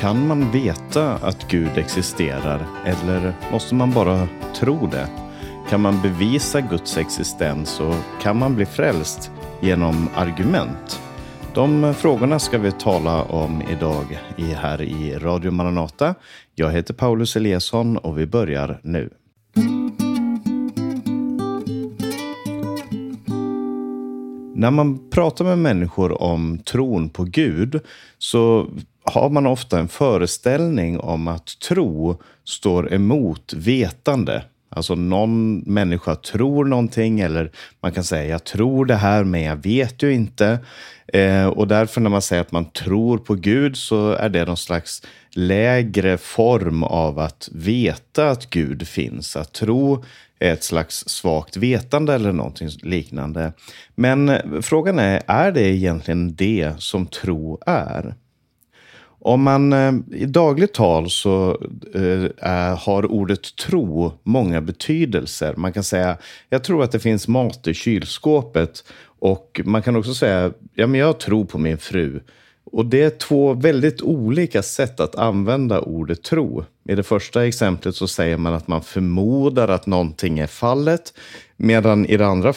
Kan man veta att Gud existerar eller måste man bara tro det? Kan man bevisa Guds existens och kan man bli frälst genom argument? De frågorna ska vi tala om idag här i Radio Maranata. Jag heter Paulus Eliasson och vi börjar nu. När man pratar med människor om tron på Gud så har man ofta en föreställning om att tro står emot vetande. Alltså någon människa tror någonting eller man kan säga jag tror det här men jag vet ju inte. Eh, och därför när man säger att man tror på Gud så är det någon slags lägre form av att veta att Gud finns. Att tro är ett slags svagt vetande eller någonting liknande. Men frågan är, är det egentligen det som tro är? Om man eh, i dagligt tal så eh, har ordet tro många betydelser. Man kan säga, jag tror att det finns mat i kylskåpet. Och man kan också säga, ja men jag tror på min fru. Och det är två väldigt olika sätt att använda ordet tro. I det första exemplet så säger man att man förmodar att någonting är fallet. Medan i det andra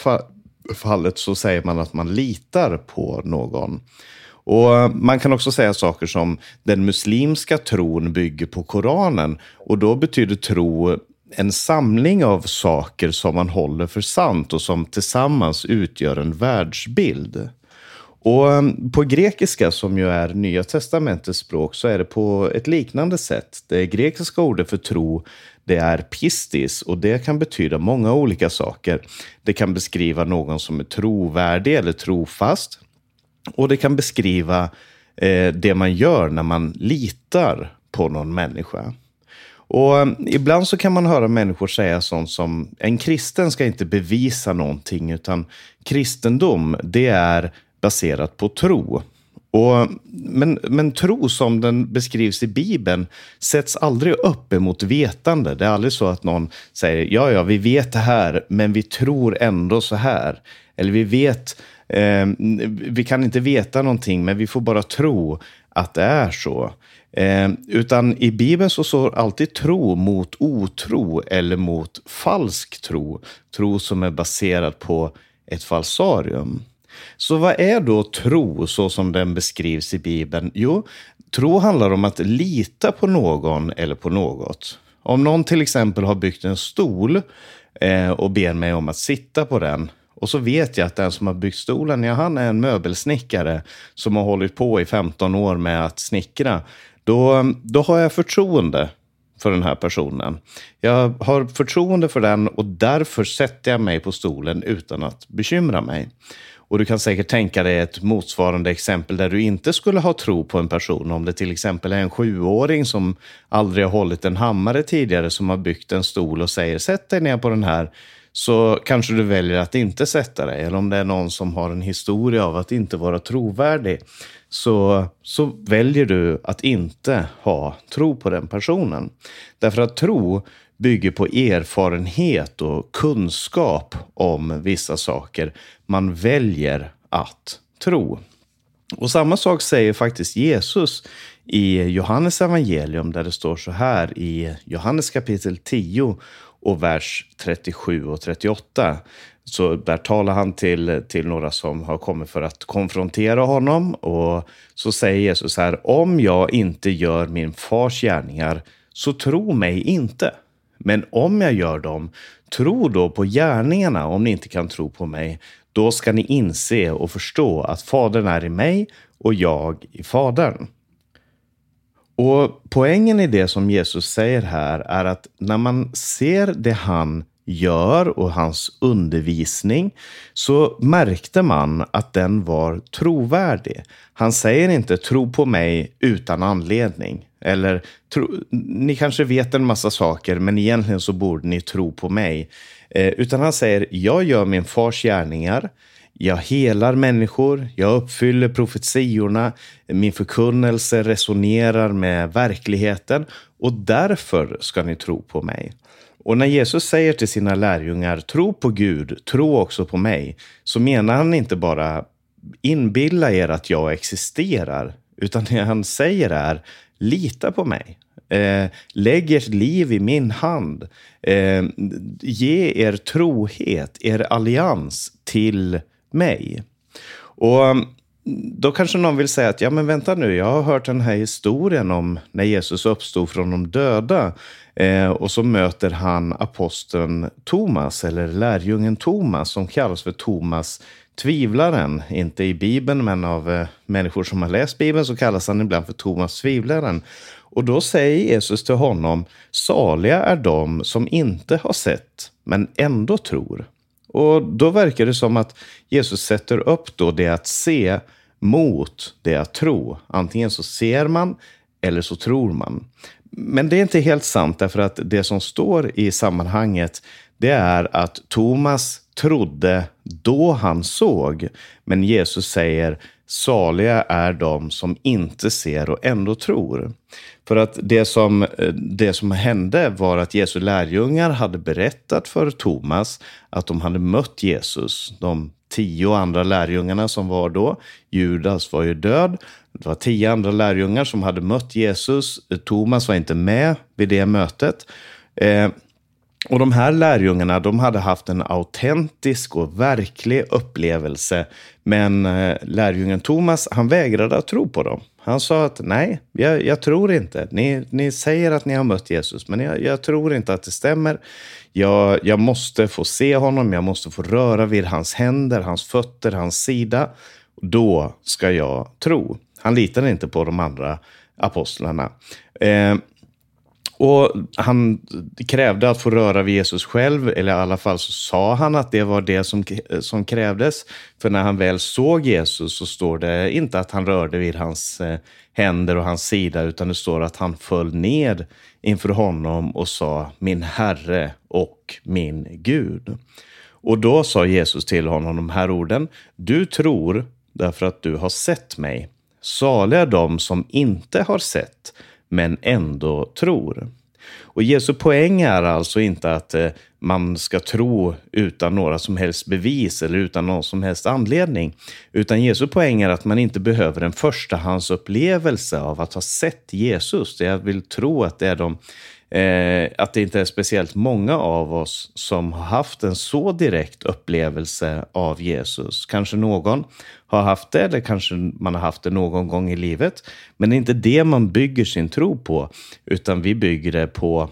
fallet så säger man att man litar på någon. Och eh, Man kan också säga saker som den muslimska tron bygger på Koranen. Och då betyder tro en samling av saker som man håller för sant och som tillsammans utgör en världsbild. Och eh, på grekiska, som ju är Nya testamentets språk, så är det på ett liknande sätt. Det grekiska ordet för tro, det är pistis och det kan betyda många olika saker. Det kan beskriva någon som är trovärdig eller trofast. Och det kan beskriva eh, det man gör när man litar på någon människa. Och eh, ibland så kan man höra människor säga sånt som en kristen ska inte bevisa någonting utan kristendom det är baserat på tro. Och, men, men tro som den beskrivs i Bibeln sätts aldrig upp emot vetande. Det är aldrig så att någon säger ja, ja, vi vet det här, men vi tror ändå så här. Eller vi vet, eh, vi kan inte veta någonting, men vi får bara tro att det är så. Eh, utan i Bibeln så står alltid tro mot otro eller mot falsk tro. Tro som är baserad på ett falsarium. Så vad är då tro så som den beskrivs i Bibeln? Jo, tro handlar om att lita på någon eller på något. Om någon till exempel har byggt en stol eh, och ber mig om att sitta på den och så vet jag att den som har byggt stolen, ja, han är en möbelsnickare som har hållit på i 15 år med att snickra. Då, då har jag förtroende för den här personen. Jag har förtroende för den och därför sätter jag mig på stolen utan att bekymra mig. Och du kan säkert tänka dig ett motsvarande exempel där du inte skulle ha tro på en person. Om det till exempel är en sjuåring som aldrig har hållit en hammare tidigare som har byggt en stol och säger sätt dig ner på den här så kanske du väljer att inte sätta dig. Eller om det är någon som har en historia av att inte vara trovärdig så, så väljer du att inte ha tro på den personen. Därför att tro bygger på erfarenhet och kunskap om vissa saker. Man väljer att tro. Och samma sak säger faktiskt Jesus i Johannes evangelium där det står så här i Johannes kapitel 10 och vers 37 och 38. Så där talar han till, till några som har kommit för att konfrontera honom. Och så säger Jesus så här, om jag inte gör min fars gärningar, så tro mig inte. Men om jag gör dem, tro då på gärningarna om ni inte kan tro på mig. Då ska ni inse och förstå att Fadern är i mig och jag i Fadern. Och poängen i det som Jesus säger här är att när man ser det han gör och hans undervisning så märkte man att den var trovärdig. Han säger inte tro på mig utan anledning. Eller ni kanske vet en massa saker men egentligen så borde ni tro på mig. Eh, utan han säger jag gör min fars gärningar. Jag helar människor, jag uppfyller profetiorna, min förkunnelse resonerar med verkligheten och därför ska ni tro på mig. Och när Jesus säger till sina lärjungar tro på Gud, tro också på mig, så menar han inte bara inbilla er att jag existerar, Utan det han säger är, lita på mig. Eh, lägg ert liv i min hand. Eh, ge er trohet, er allians till mig. Och um, då kanske någon vill säga att ja, men vänta nu, jag har hört den här historien om när Jesus uppstod från de döda. Eh, och så möter han aposteln Thomas, eller lärjungen Thomas, som kallas för Thomas tvivlaren. Inte i Bibeln, men av eh, människor som har läst Bibeln så kallas han ibland för Thomas tvivlaren. Och då säger Jesus till honom, saliga är de som inte har sett, men ändå tror. Och då verkar det som att Jesus sätter upp då det att se mot det att tro. Antingen så ser man eller så tror man. Men det är inte helt sant, därför att det som står i sammanhanget, det är att Thomas trodde då han såg. Men Jesus säger, saliga är de som inte ser och ändå tror. För att det som, eh, det som hände var att Jesu lärjungar hade berättat för Thomas att de hade mött Jesus. De tio andra lärjungarna som var då, Judas var ju död. Det var tio andra lärjungar som hade mött Jesus. Eh, Thomas var inte med vid det mötet. Eh, och de här lärjungarna de hade haft en autentisk och verklig upplevelse. Men eh, lärjungen Thomas, han vägrade att tro på dem. Han sa att nej, jag, jag tror inte. Ni, ni säger att ni har mött Jesus, men jag, jag tror inte att det stämmer. Jag, jag måste få se honom, jag måste få röra vid hans händer, hans fötter, hans sida. Då ska jag tro. Han litade inte på de andra apostlarna. Eh, och han krävde att få röra vid Jesus själv, eller i alla fall så sa han att det var det som, som krävdes. För när han väl såg Jesus så står det inte att han rörde vid hans eh, händer och hans sida, utan det står att han föll ned inför honom och sa min Herre och min Gud. Och då sa Jesus till honom de här orden. Du tror därför att du har sett mig. Saliga de som inte har sett men ändå tror. Och Jesu poäng är alltså inte att eh, man ska tro utan några som helst bevis eller utan någon som helst anledning. Utan Jesu poäng är att man inte behöver en förstahandsupplevelse av att ha sett Jesus. Jag vill tro att det är de Eh, att det inte är speciellt många av oss som har haft en så direkt upplevelse av Jesus. Kanske någon har haft det, eller kanske man har haft det någon gång i livet. Men det är inte det man bygger sin tro på, utan vi bygger det på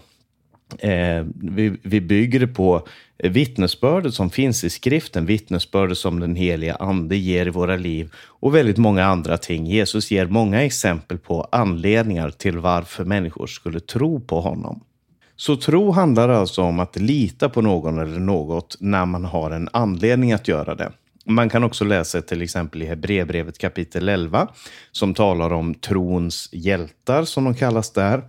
Eh, vi, vi, bygger det på vittnesbördet som finns i skriften, vittnesbördet som den heliga ande ger i våra liv och väldigt många andra ting. Jesus ger många exempel på anledningar till varför människor skulle tro på honom. Så tro handlar alltså om att lita på någon eller något när man har en anledning att göra det. Man kan också läsa till exempel i Hebreerbrevet kapitel 11 som talar om trons hjältar som de kallas där.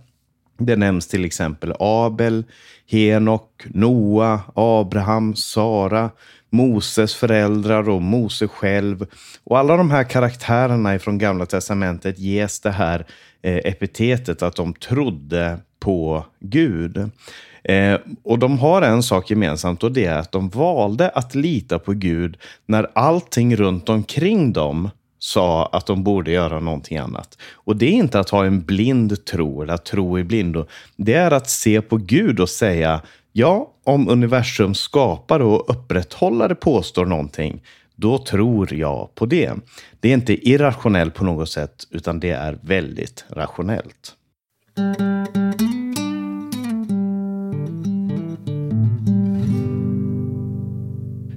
Det nämns till exempel Abel, Henok, Noa, Abraham, Sara, Moses föräldrar och Mose själv. Och alla de här karaktärerna från Gamla Testamentet ges det här eh, epitetet att de trodde på Gud. Eh, och de har en sak gemensamt och det är att de valde att lita på Gud när allting runt omkring dem sa att de borde göra någonting annat. Och det är inte att ha en blind tro eller att tro i blindo. Det är att se på Gud och säga ja, om universums skapare och upprätthållare påstår någonting, då tror jag på det. Det är inte irrationellt på något sätt, utan det är väldigt rationellt.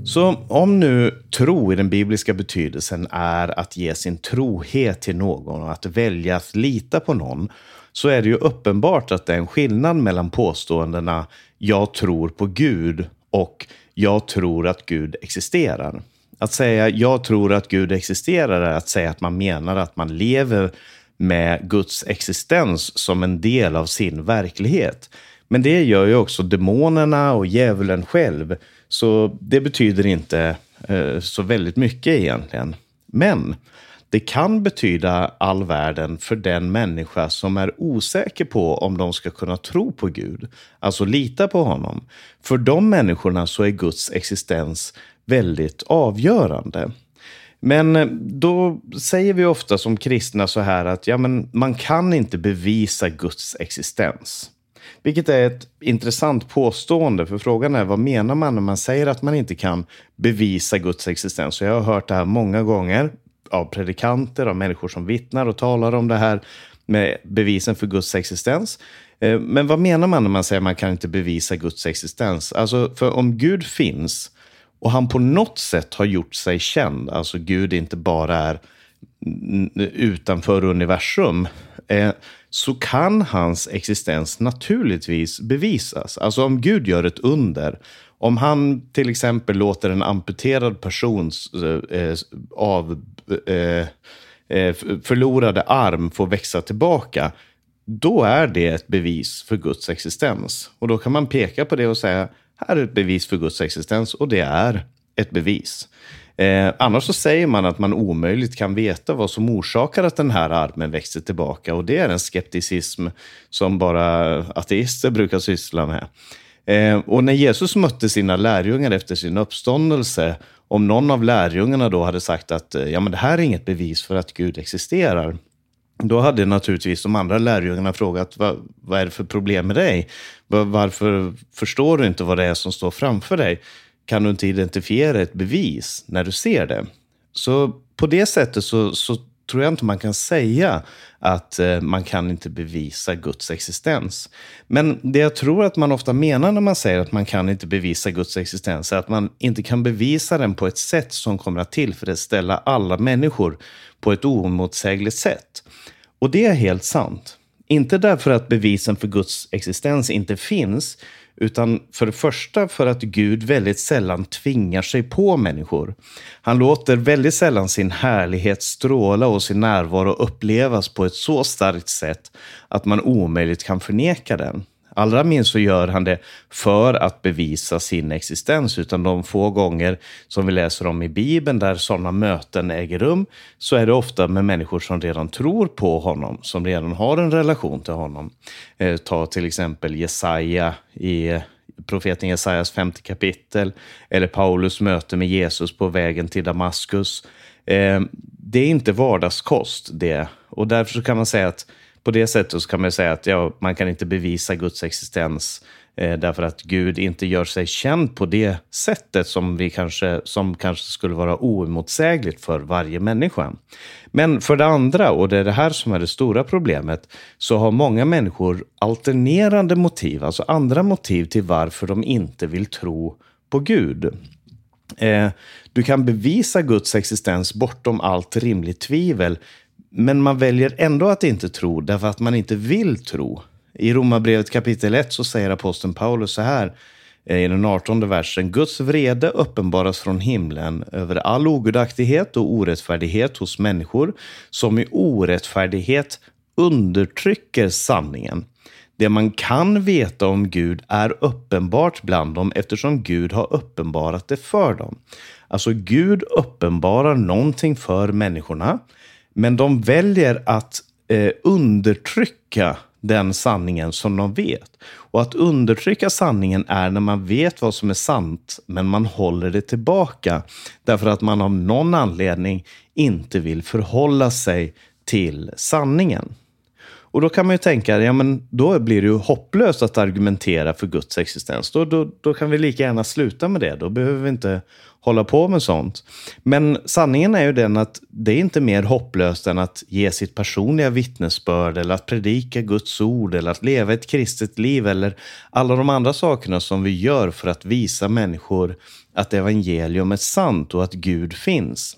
Så om nu tro i den bibliska betydelsen är att ge sin trohet till någon och att välja att lita på någon, så är det ju uppenbart att det är en skillnad mellan påståendena jag tror på Gud och jag tror att Gud existerar. Att säga jag tror att Gud existerar är att säga att man menar att man lever med Guds existens som en del av sin verklighet. Men det gör ju också demonerna och djävulen själv. Så det betyder inte eh, så väldigt mycket egentligen. Men det kan betyda all världen för den människa som är osäker på om de ska kunna tro på Gud, alltså lita på honom. För de människorna så är Guds existens väldigt avgörande. Men eh, då säger vi ofta som kristna så här att ja, men man kan inte bevisa Guds existens. Vilket är ett intressant påstående, för frågan är vad menar man när man säger att man inte kan bevisa Guds existens? Och jag har hört det här många gånger av predikanter, av människor som vittnar och talar om det här med bevisen för Guds existens. Eh, men vad menar man när man säger att man kan inte bevisa Guds existens? Alltså, för om Gud finns och han på något sätt har gjort sig känd, alltså Gud inte bara är utanför universum, eh, så kan hans existens naturligtvis bevisas. Alltså om Gud gör ett under, om han till exempel låter en amputerad persons eh, eh av, eh, eh förlorade arm få växa tillbaka, då är det ett bevis för Guds existens. Och då kan man peka på det och säga, här är ett bevis för Guds existens och det är ett bevis. Eh, annars så säger man att man omöjligt kan veta vad som orsakar att den här armen växer tillbaka. Och det är en skepticism som bara ateister brukar syssla med. Eh, och när Jesus mötte sina lärjungar efter sin uppståndelse, om någon av lärjungarna då hade sagt att eh, ja, men det här är inget bevis för att Gud existerar, då hade naturligtvis de andra lärjungarna frågat vad, vad är det för problem med dig? Varför förstår du inte vad det är som står framför dig? Kan du inte identifiera ett bevis när du ser det? Så på det sättet så, så tror jag inte man kan säga att eh, man kan inte bevisa Guds existens. Men det jag tror att man ofta menar när man säger att man kan inte bevisa Guds existens är att man inte kan bevisa den på ett sätt som kommer att tillfredsställa alla människor på ett oemotsägligt sätt. Och det är helt sant. Inte därför att bevisen för Guds existens inte finns, utan för det första för att Gud väldigt sällan tvingar sig på människor. Han låter väldigt sällan sin härlighet stråla och sin närvaro upplevas på ett så starkt sätt att man omöjligt kan förneka den. Allra minst så gör han det för att bevisa sin existens, utan de få gånger som vi läser om i Bibeln där sådana möten äger rum, så är det ofta med människor som redan tror på honom, som redan har en relation till honom. Eh, ta till exempel Jesaja i profeten Jesajas femte kapitel, eller Paulus möte med Jesus på vägen till Damaskus. Eh, det är inte vardagskost det, och därför så kan man säga att på det sättet så kan man säga att ja, man kan inte bevisa Guds existens eh, därför att Gud inte gör sig känd på det sättet som, vi kanske, som kanske skulle vara oemotsägligt för varje människa. Men för det andra, och det är det här som är det stora problemet, så har många människor alternerande motiv, alltså andra motiv till varför de inte vill tro på Gud. Eh, du kan bevisa Guds existens bortom allt rimligt tvivel men man väljer ändå att inte tro därför att man inte vill tro. I Romarbrevet kapitel 1 så säger aposteln Paulus så här eh, i den 18 versen. Guds vrede uppenbaras från himlen över all ogudaktighet och orättfärdighet hos människor som i orättfärdighet undertrycker sanningen. Det man kan veta om Gud är uppenbart bland dem eftersom Gud har uppenbarat det för dem. Alltså Gud uppenbarar någonting för människorna men de väljer att eh, undertrycka den sanningen som de vet. Och att undertrycka sanningen är när man vet vad som är sant, men man håller det tillbaka. Därför att man av någon anledning inte vill förhålla sig till sanningen. Och då kan man ju tänka, ja men då blir det ju hopplöst att argumentera för Guds existens. Då, då, då kan vi lika gärna sluta med det. Då behöver vi inte hålla på med sånt. Men sanningen är ju den att det är inte mer hopplöst än att ge sitt personliga vittnesbörd eller att predika Guds ord eller att leva ett kristet liv eller alla de andra sakerna som vi gör för att visa människor att evangelium är sant och att Gud finns.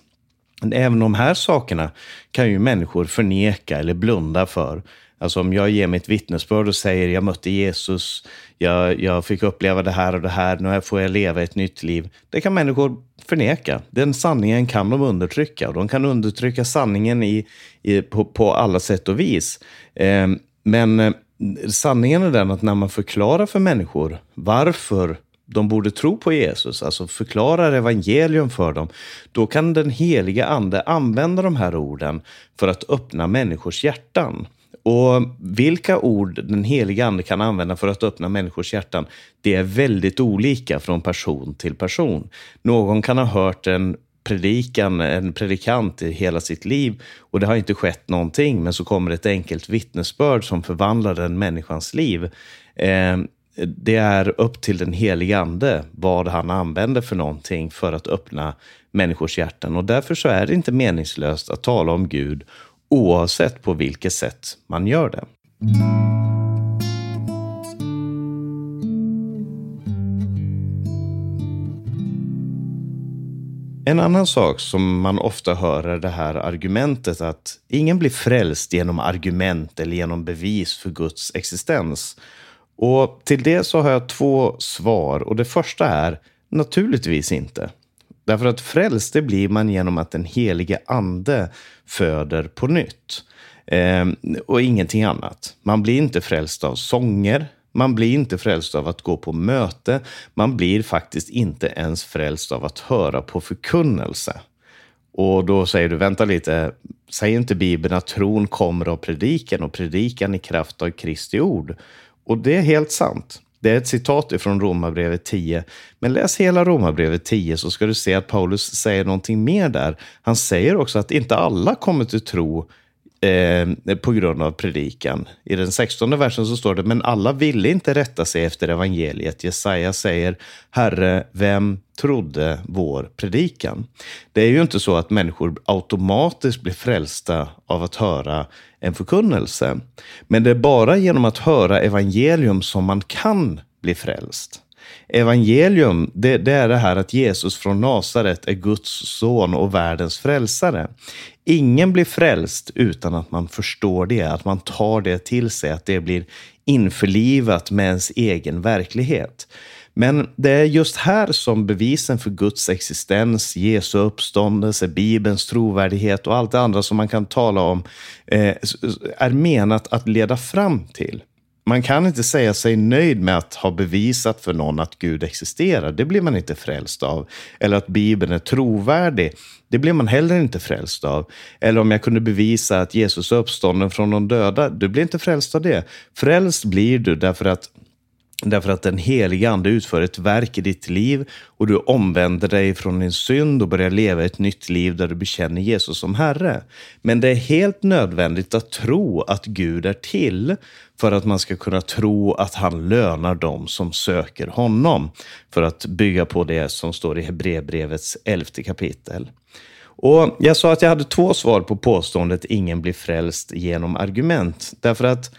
Även de här sakerna kan ju människor förneka eller blunda för. Alltså om jag ger mitt vittnesbörd och säger jag mötte Jesus, jag, jag fick uppleva det här och det här, nu får jag leva ett nytt liv. Det kan människor förneka. Den sanningen kan de undertrycka och de kan undertrycka sanningen i, i på, på, alla sätt och vis. Eh, men eh, sanningen är den att när man förklarar för människor varför de borde tro på Jesus, alltså förklarar evangelium för dem, då kan den heliga ande använda de här orden för att öppna människors hjärtan. Och vilka ord den heliga ande kan använda för att öppna människors hjärtan, det är väldigt olika från person till person. Någon kan ha hört en predikan, en predikant i hela sitt liv och det har inte skett någonting, men så kommer ett enkelt vittnesbörd som förvandlar den människans liv. Eh, det är upp till den helige ande vad han använder för någonting för att öppna människors hjärtan. Och därför så är det inte meningslöst att tala om Gud oavsett på vilket sätt man gör det. En annan sak som man ofta hör är det här argumentet att ingen blir frälst genom argument eller genom bevis för Guds existens. Och till det så har jag två svar och det första är naturligtvis inte. Därför att frälst det blir man genom att den helige ande föder på nytt. Ehm, och ingenting annat. Man blir inte frälst av sånger, man blir inte frälst av att gå på möte. Man blir faktiskt inte ens frälst av att höra på förkunnelse. Och då säger du, vänta lite, säger inte Bibeln att tron kommer av predikan och predikan i kraft av Kristi ord? Och det är helt sant. Det är ett citat från Romarbrevet 10. Men läs hela Romarbrevet 10 så ska du se att Paulus säger någonting mer där. Han säger också att inte alla kommer till tro eh, på grund av predikan. I den 16 versen så står det, men alla ville inte rätta sig efter evangeliet. Jesaja säger, Herre, vem trodde vår predikan? Det är ju inte så att människor automatiskt blir frälsta av att höra en förkunnelse. Men det är bara genom att höra evangelium som man kan bli frälst. Evangelium, det, det, är det här att Jesus från Nasaret är Guds son och världens frälsare. Ingen blir frälst utan att man förstår det, att man tar det till sig, att det blir införlivat med ens egen verklighet. Men det är just här som bevisen för Guds existens, Jesu uppståndelse, Bibelns trovärdighet och allt det andra som man kan tala om eh, är menat att leda fram till. Man kan inte säga sig nöjd med att ha bevisat för någon att Gud existerar. Det blir man inte frälst av. Eller att Bibeln är trovärdig. Det blir man heller inte frälst av. Eller om jag kunde bevisa att Jesus är uppstånden från de döda. Du blir inte frälst av det. Frälst blir du därför att Därför att den heliga ande utför ett verk i ditt liv och du omvänder dig från din synd och börjar leva ett nytt liv där du bekänner Jesus som Herre. Men det är helt nödvändigt att tro att Gud är till för att man ska kunna tro att han lönar dem som söker honom. För att bygga på det som står i Hebreerbrevets elfte kapitel. Och Jag sa att jag hade två svar på påståendet ingen blir frälst genom argument. Därför att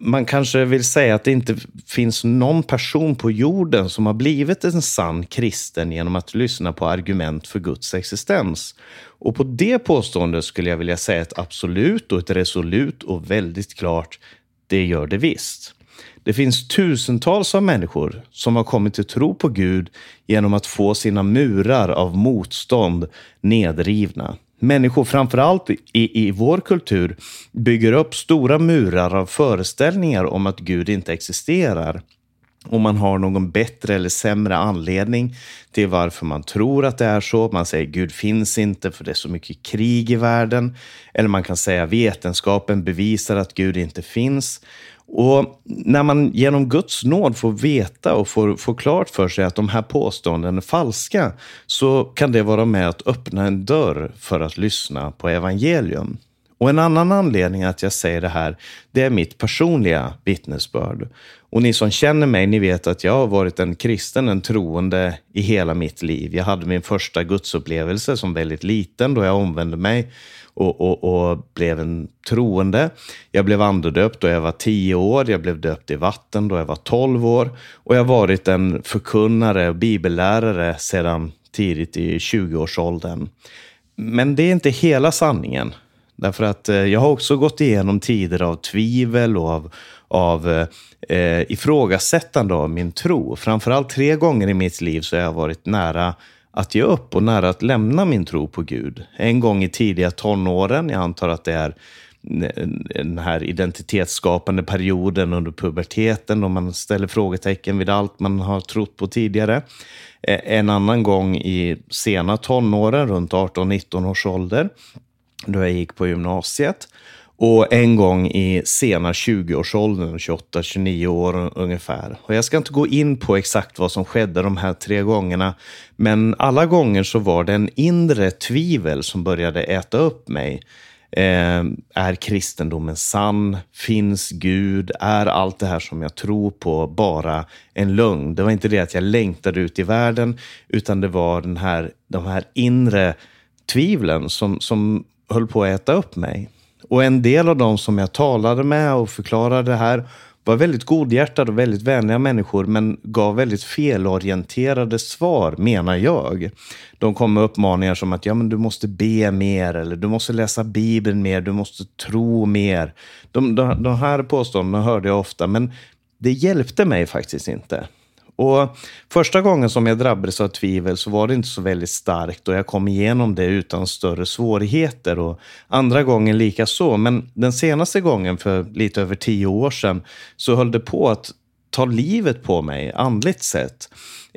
man kanske vill säga att det inte finns någon person på jorden som har blivit en sann kristen genom att lyssna på argument för Guds existens. Och på det påståendet skulle jag vilja säga ett absolut och ett resolut och väldigt klart, det gör det visst. Det finns tusentals av människor som har kommit till tro på Gud genom att få sina murar av motstånd nedrivna. Människor, framförallt i, i vår kultur, bygger upp stora murar av föreställningar om att Gud inte existerar. Om man har någon bättre eller sämre anledning till varför man tror att det är så. Man säger Gud finns inte för det är så mycket krig i världen. Eller man kan säga vetenskapen bevisar att Gud inte finns. Och när man genom Guds nåd får veta och får, får klart för sig att de här påståenden är falska, så kan det vara med att öppna en dörr för att lyssna på evangelium. Och en annan anledning att jag säger det här, det är mitt personliga vittnesbörd. Och ni som känner mig, ni vet att jag har varit en kristen, en troende i hela mitt liv. Jag hade min första gudsupplevelse som väldigt liten då jag omvände mig och, och, och, blev en troende. Jag blev andedöpt då jag var tio år. Jag blev döpt i vatten då jag var tolv år. Och jag har varit en förkunnare och bibellärare sedan tidigt i 20-årsåldern. Men det är inte hela sanningen. Därför att eh, jag har också gått igenom tider av tvivel och av, av eh, eh, ifrågasättande av min tro. Framförallt tre gånger i mitt liv så har jag varit nära att ge upp och nära att lämna min tro på Gud. En gång i tidiga tonåren, jag antar att det är den här identitetsskapande perioden under puberteten då man ställer frågetecken vid allt man har trott på tidigare. Eh, en annan gång i sena tonåren, runt 18-19 års ålder, då jag gick på gymnasiet. Och en gång i sena 20-årsåldern, 28-29 år ungefär. Och jag ska inte gå in på exakt vad som skedde de här tre gångerna. Men alla gånger så var det en inre tvivel som började äta upp mig. Eh, är kristendomen sann? Finns Gud? Är allt det här som jag tror på bara en lögn? Det var inte det att jag längtade ut i världen, utan det var den här, de här inre tvivlen som, som höll på att äta upp mig. Och en del av dem som jag talade med och förklarade det här var väldigt godhjärtade och väldigt vänliga människor men gav väldigt felorienterade svar, menar jag. De kom med uppmaningar som att ja, men du måste be mer eller du måste läsa Bibeln mer, du måste tro mer. De, de, de här påståendena hörde jag ofta, men det hjälpte mig faktiskt inte. Och första gången som jag drabbades av tvivel så var det inte så väldigt starkt och jag kom igenom det utan större svårigheter. Och andra gången lika så. Men den senaste gången för lite över tio år sedan så höll det på att ta livet på mig andligt sett.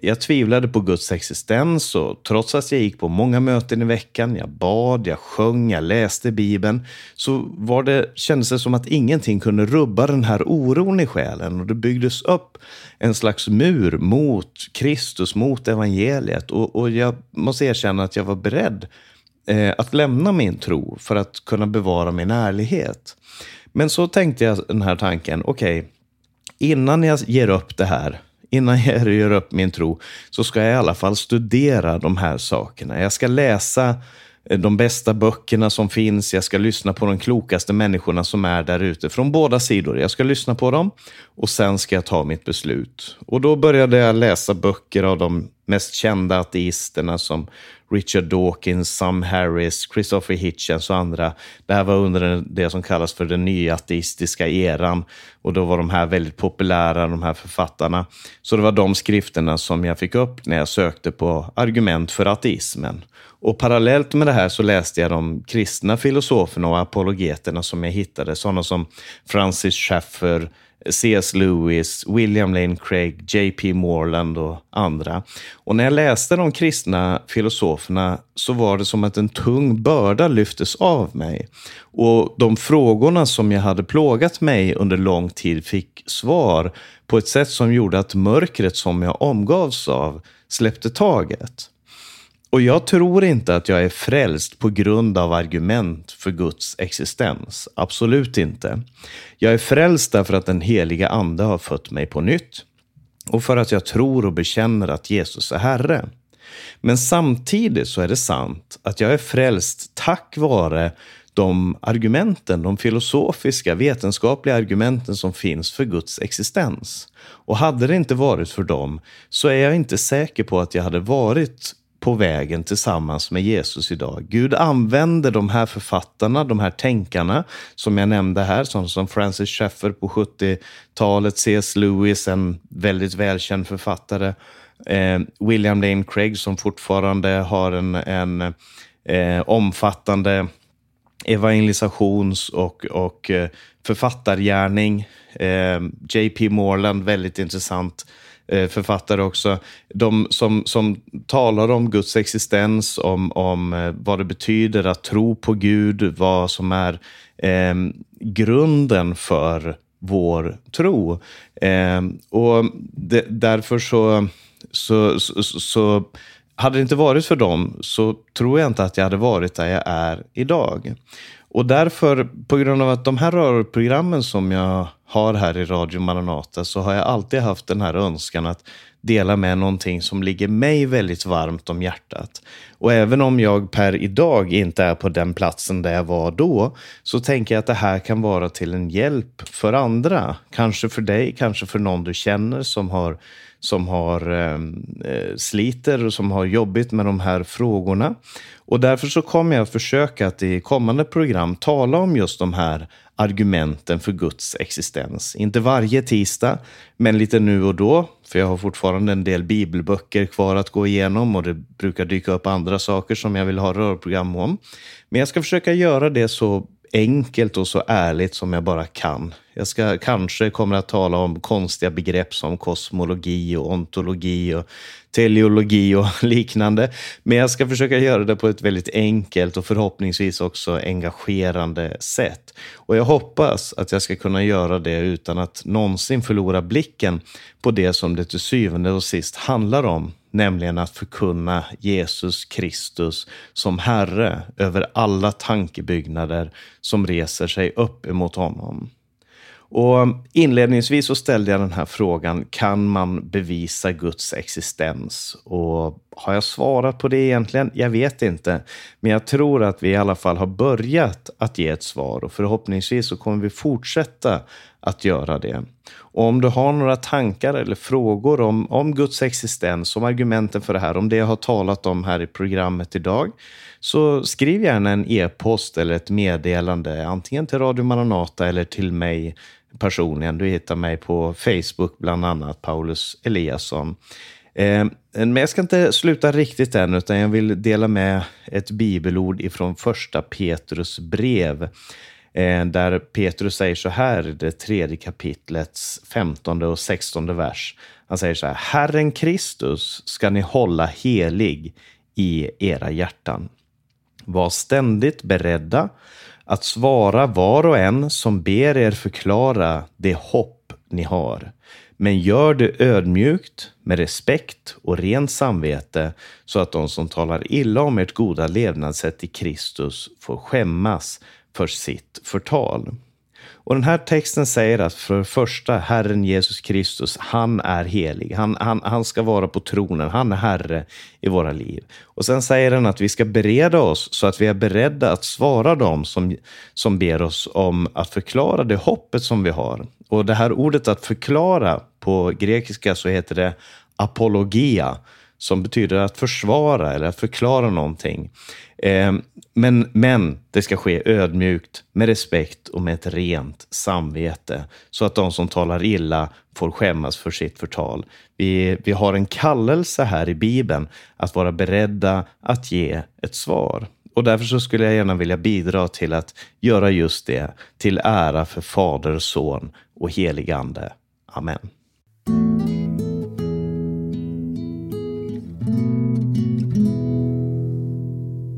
Jag tvivlade på Guds existens och trots att jag gick på många möten i veckan, jag bad, jag sjöng, jag läste Bibeln, så var det, kändes det som att ingenting kunde rubba den här oron i själen och det byggdes upp en slags mur mot Kristus, mot evangeliet och, och jag måste erkänna att jag var beredd eh, att lämna min tro för att kunna bevara min ärlighet. Men så tänkte jag den här tanken, okej, okay, innan jag ger upp det här innan jag ger upp min tro, så ska jag i alla fall studera de här sakerna. Jag ska läsa eh, de bästa böckerna som finns. Jag ska lyssna på de klokaste människorna som är där ute från båda sidor. Jag ska lyssna på dem och sen ska jag ta mitt beslut. Och då började jag läsa böcker av de mest kända ateisterna som Richard Dawkins, Sam Harris, Christopher Hitchens och andra. Det här var under det som kallas för den nya ateistiska eran. Och då var de här väldigt populära, de här författarna. Så det var de skrifterna som jag fick upp när jag sökte på argument för ateismen. Och parallellt med det här så läste jag de kristna filosoferna och apologeterna som jag hittade. Sådana som Francis Schaeffer, C.S. Lewis, William Lane Craig, J.P. Moreland och andra. Och när jag läste de kristna filosoferna så var det som att en tung börda lyftes av mig. Och de frågorna som jag hade plågat mig under lång tid fick svar på ett sätt som gjorde att mörkret som jag omgavs av släppte taget. Och jag tror inte att jag är frälst på grund av argument för Guds existens. Absolut inte. Jag är frälst därför att den heliga ande har fött mig på nytt och för att jag tror och bekänner att Jesus är Herre. Men samtidigt så är det sant att jag är frälst tack vare de argumenten, de filosofiska, vetenskapliga argumenten som finns för Guds existens. Och hade det inte varit för dem så är jag inte säker på att jag hade varit på vägen tillsammans med Jesus idag. Gud använder de här författarna, de här tänkarna som jag nämnde här, som, som Francis Schaeffer på 70-talet, C.S. Lewis, en väldigt välkänd författare, eh, William Lane Craig som fortfarande har en, en eh, omfattande evangelisations och, och eh, författargärning. Eh, J.P. Moreland, väldigt intressant Eh, Eh, författare också. De som, som talar om Guds existens, om, om eh, vad det betyder att tro på Gud, vad som är eh, grunden för vår tro. Eh, och det, därför så, så, så, så hade det inte varit för dem så tror jag inte att jag hade varit där jag är idag. Och därför, på grund av att de här rörprogrammen som jag har här i Radio Maranata, så har jag alltid haft den här önskan att dela med någonting som ligger mig väldigt varmt om hjärtat. Och även om jag per idag inte är på den platsen där jag var då, så tänker jag att det här kan vara till en hjälp för andra. Kanske för dig, kanske för någon du känner som har som har eh, eh, sliter och som har jobbigt med de här frågorna. Och därför så kommer jag försöka att i kommande program tala om just de här argumenten för Guds existens. Inte varje tisdag, men lite nu och då. För jag har fortfarande en del bibelböcker kvar att gå igenom och det brukar dyka upp andra saker som jag vill ha rörprogram om. Men jag ska försöka göra det så enkelt och så ärligt som jag bara kan. Jag ska kanske kommer att tala om konstiga begrepp som kosmologi och ontologi och teleologi och liknande. Men jag ska försöka göra det på ett väldigt enkelt och förhoppningsvis också engagerande sätt. Och jag hoppas att jag ska kunna göra det utan att någonsin förlora blicken på det som det till syvende och sist handlar om, nämligen att förkunna Jesus Kristus som Herre över alla tankebyggnader som reser sig upp emot honom. Och inledningsvis så ställde jag den här frågan, kan man bevisa Guds existens? Och har jag svarat på det egentligen? Jag vet inte. Men jag tror att vi i alla fall har börjat att ge ett svar och förhoppningsvis så kommer vi fortsätta att göra det. Och om du har några tankar eller frågor om, om Guds existens, om argumenten för det här, om det jag har talat om här i programmet idag, så skriv gärna en e-post eller ett meddelande, antingen till Radio Maranata eller till mig personligen. Du hittar mig på Facebook bland annat, Paulus Eliasson. Eh, men jag ska inte sluta riktigt än, utan jag vill dela med ett bibelord ifrån första Petrus brev. Eh, där Petrus säger så här i det tredje kapitlets femtonde och sextonde vers. Han säger så här, Herren Kristus ska ni hålla helig i era hjärtan. Var ständigt beredda att svara var och en som ber er förklara det hopp ni har. Men gör det ödmjukt, med respekt och rent samvete, så att de som talar illa om ert goda levnadssätt i Kristus får skämmas för sitt förtal. Och den här texten säger att för det första, Herren Jesus Kristus, han är helig. Han, han, han ska vara på tronen. Han är Herre i våra liv. Och sen säger den att vi ska bereda oss så att vi är beredda att svara dem som, som ber oss om att förklara det hoppet som vi har. Och det här ordet att förklara, på grekiska så heter det apologia, som betyder att försvara eller att förklara någonting. Eh, men, men det ska ske ödmjukt, med respekt och med ett rent samvete. Så att de som talar illa får skämmas för sitt förtal. Vi, vi har en kallelse här i Bibeln att vara beredda att ge ett svar. Och därför så skulle jag gärna vilja bidra till att göra just det, till ära för Fader, Son och helig Ande. Amen.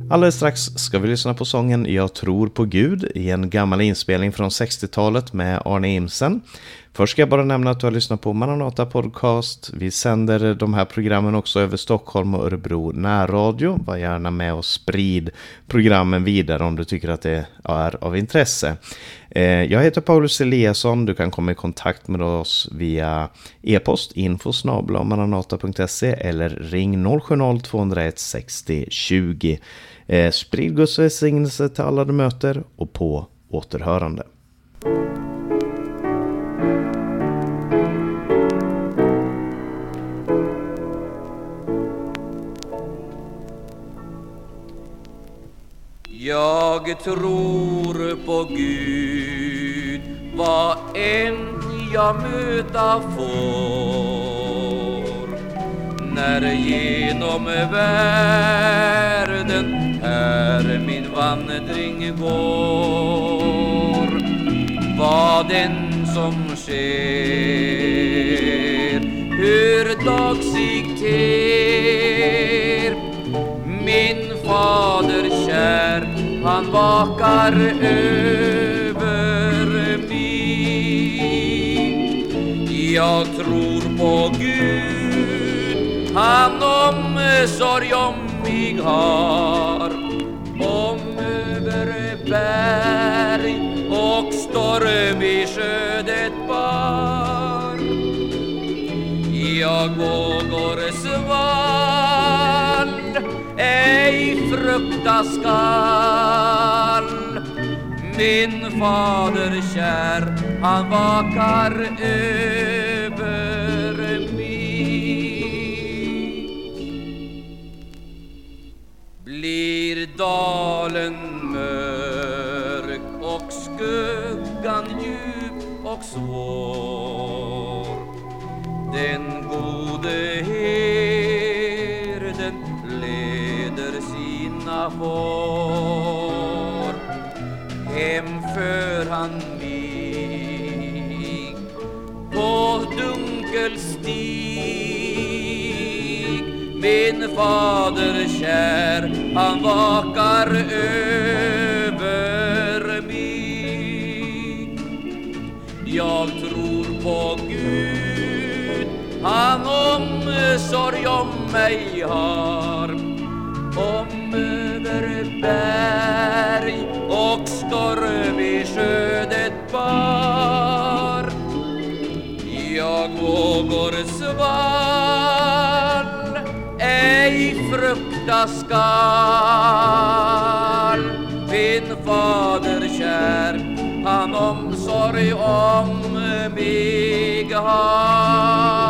Alldeles strax ska vi lyssna på sången Jag tror på Gud i en gammal inspelning från 60-talet med Arne Imsen. Först ska jag bara nämna att du har lyssnat på Maranata Podcast. Vi sänder de här programmen också över Stockholm och Örebro närradio. Var gärna med och sprid programmen vidare om du tycker att det är av intresse. Eh, jag heter Paulus Eliasson. Du kan komma i kontakt med oss via e-post info maranata.se eller ring 070-201 60 20. Sprid Guds välsignelse till alla du möter och på återhörande. Jag tror på Gud. Vad än jag möta får när genom världen här min vandring går vad den som sker hur dag sig ter min fader kär han vakar över mig. Jag tror på Gud, han omsorg om mig har. Om över berg och storm i sjö det bar. Jag vågar svara ej frukta skall Min fader kär, han vakar över mig. Blir dalen mörk och skuggan djup och svår? Den gode vinna får. Hem för han mig på dunkel stig. Min fader kär, han vakar över mig. Jag tror på Gud, han omsorg om mig har. Om berg och storm i sködet bar. Jag vågor svall, ej frukta skall. Min fader kär, han omsorg om mig har.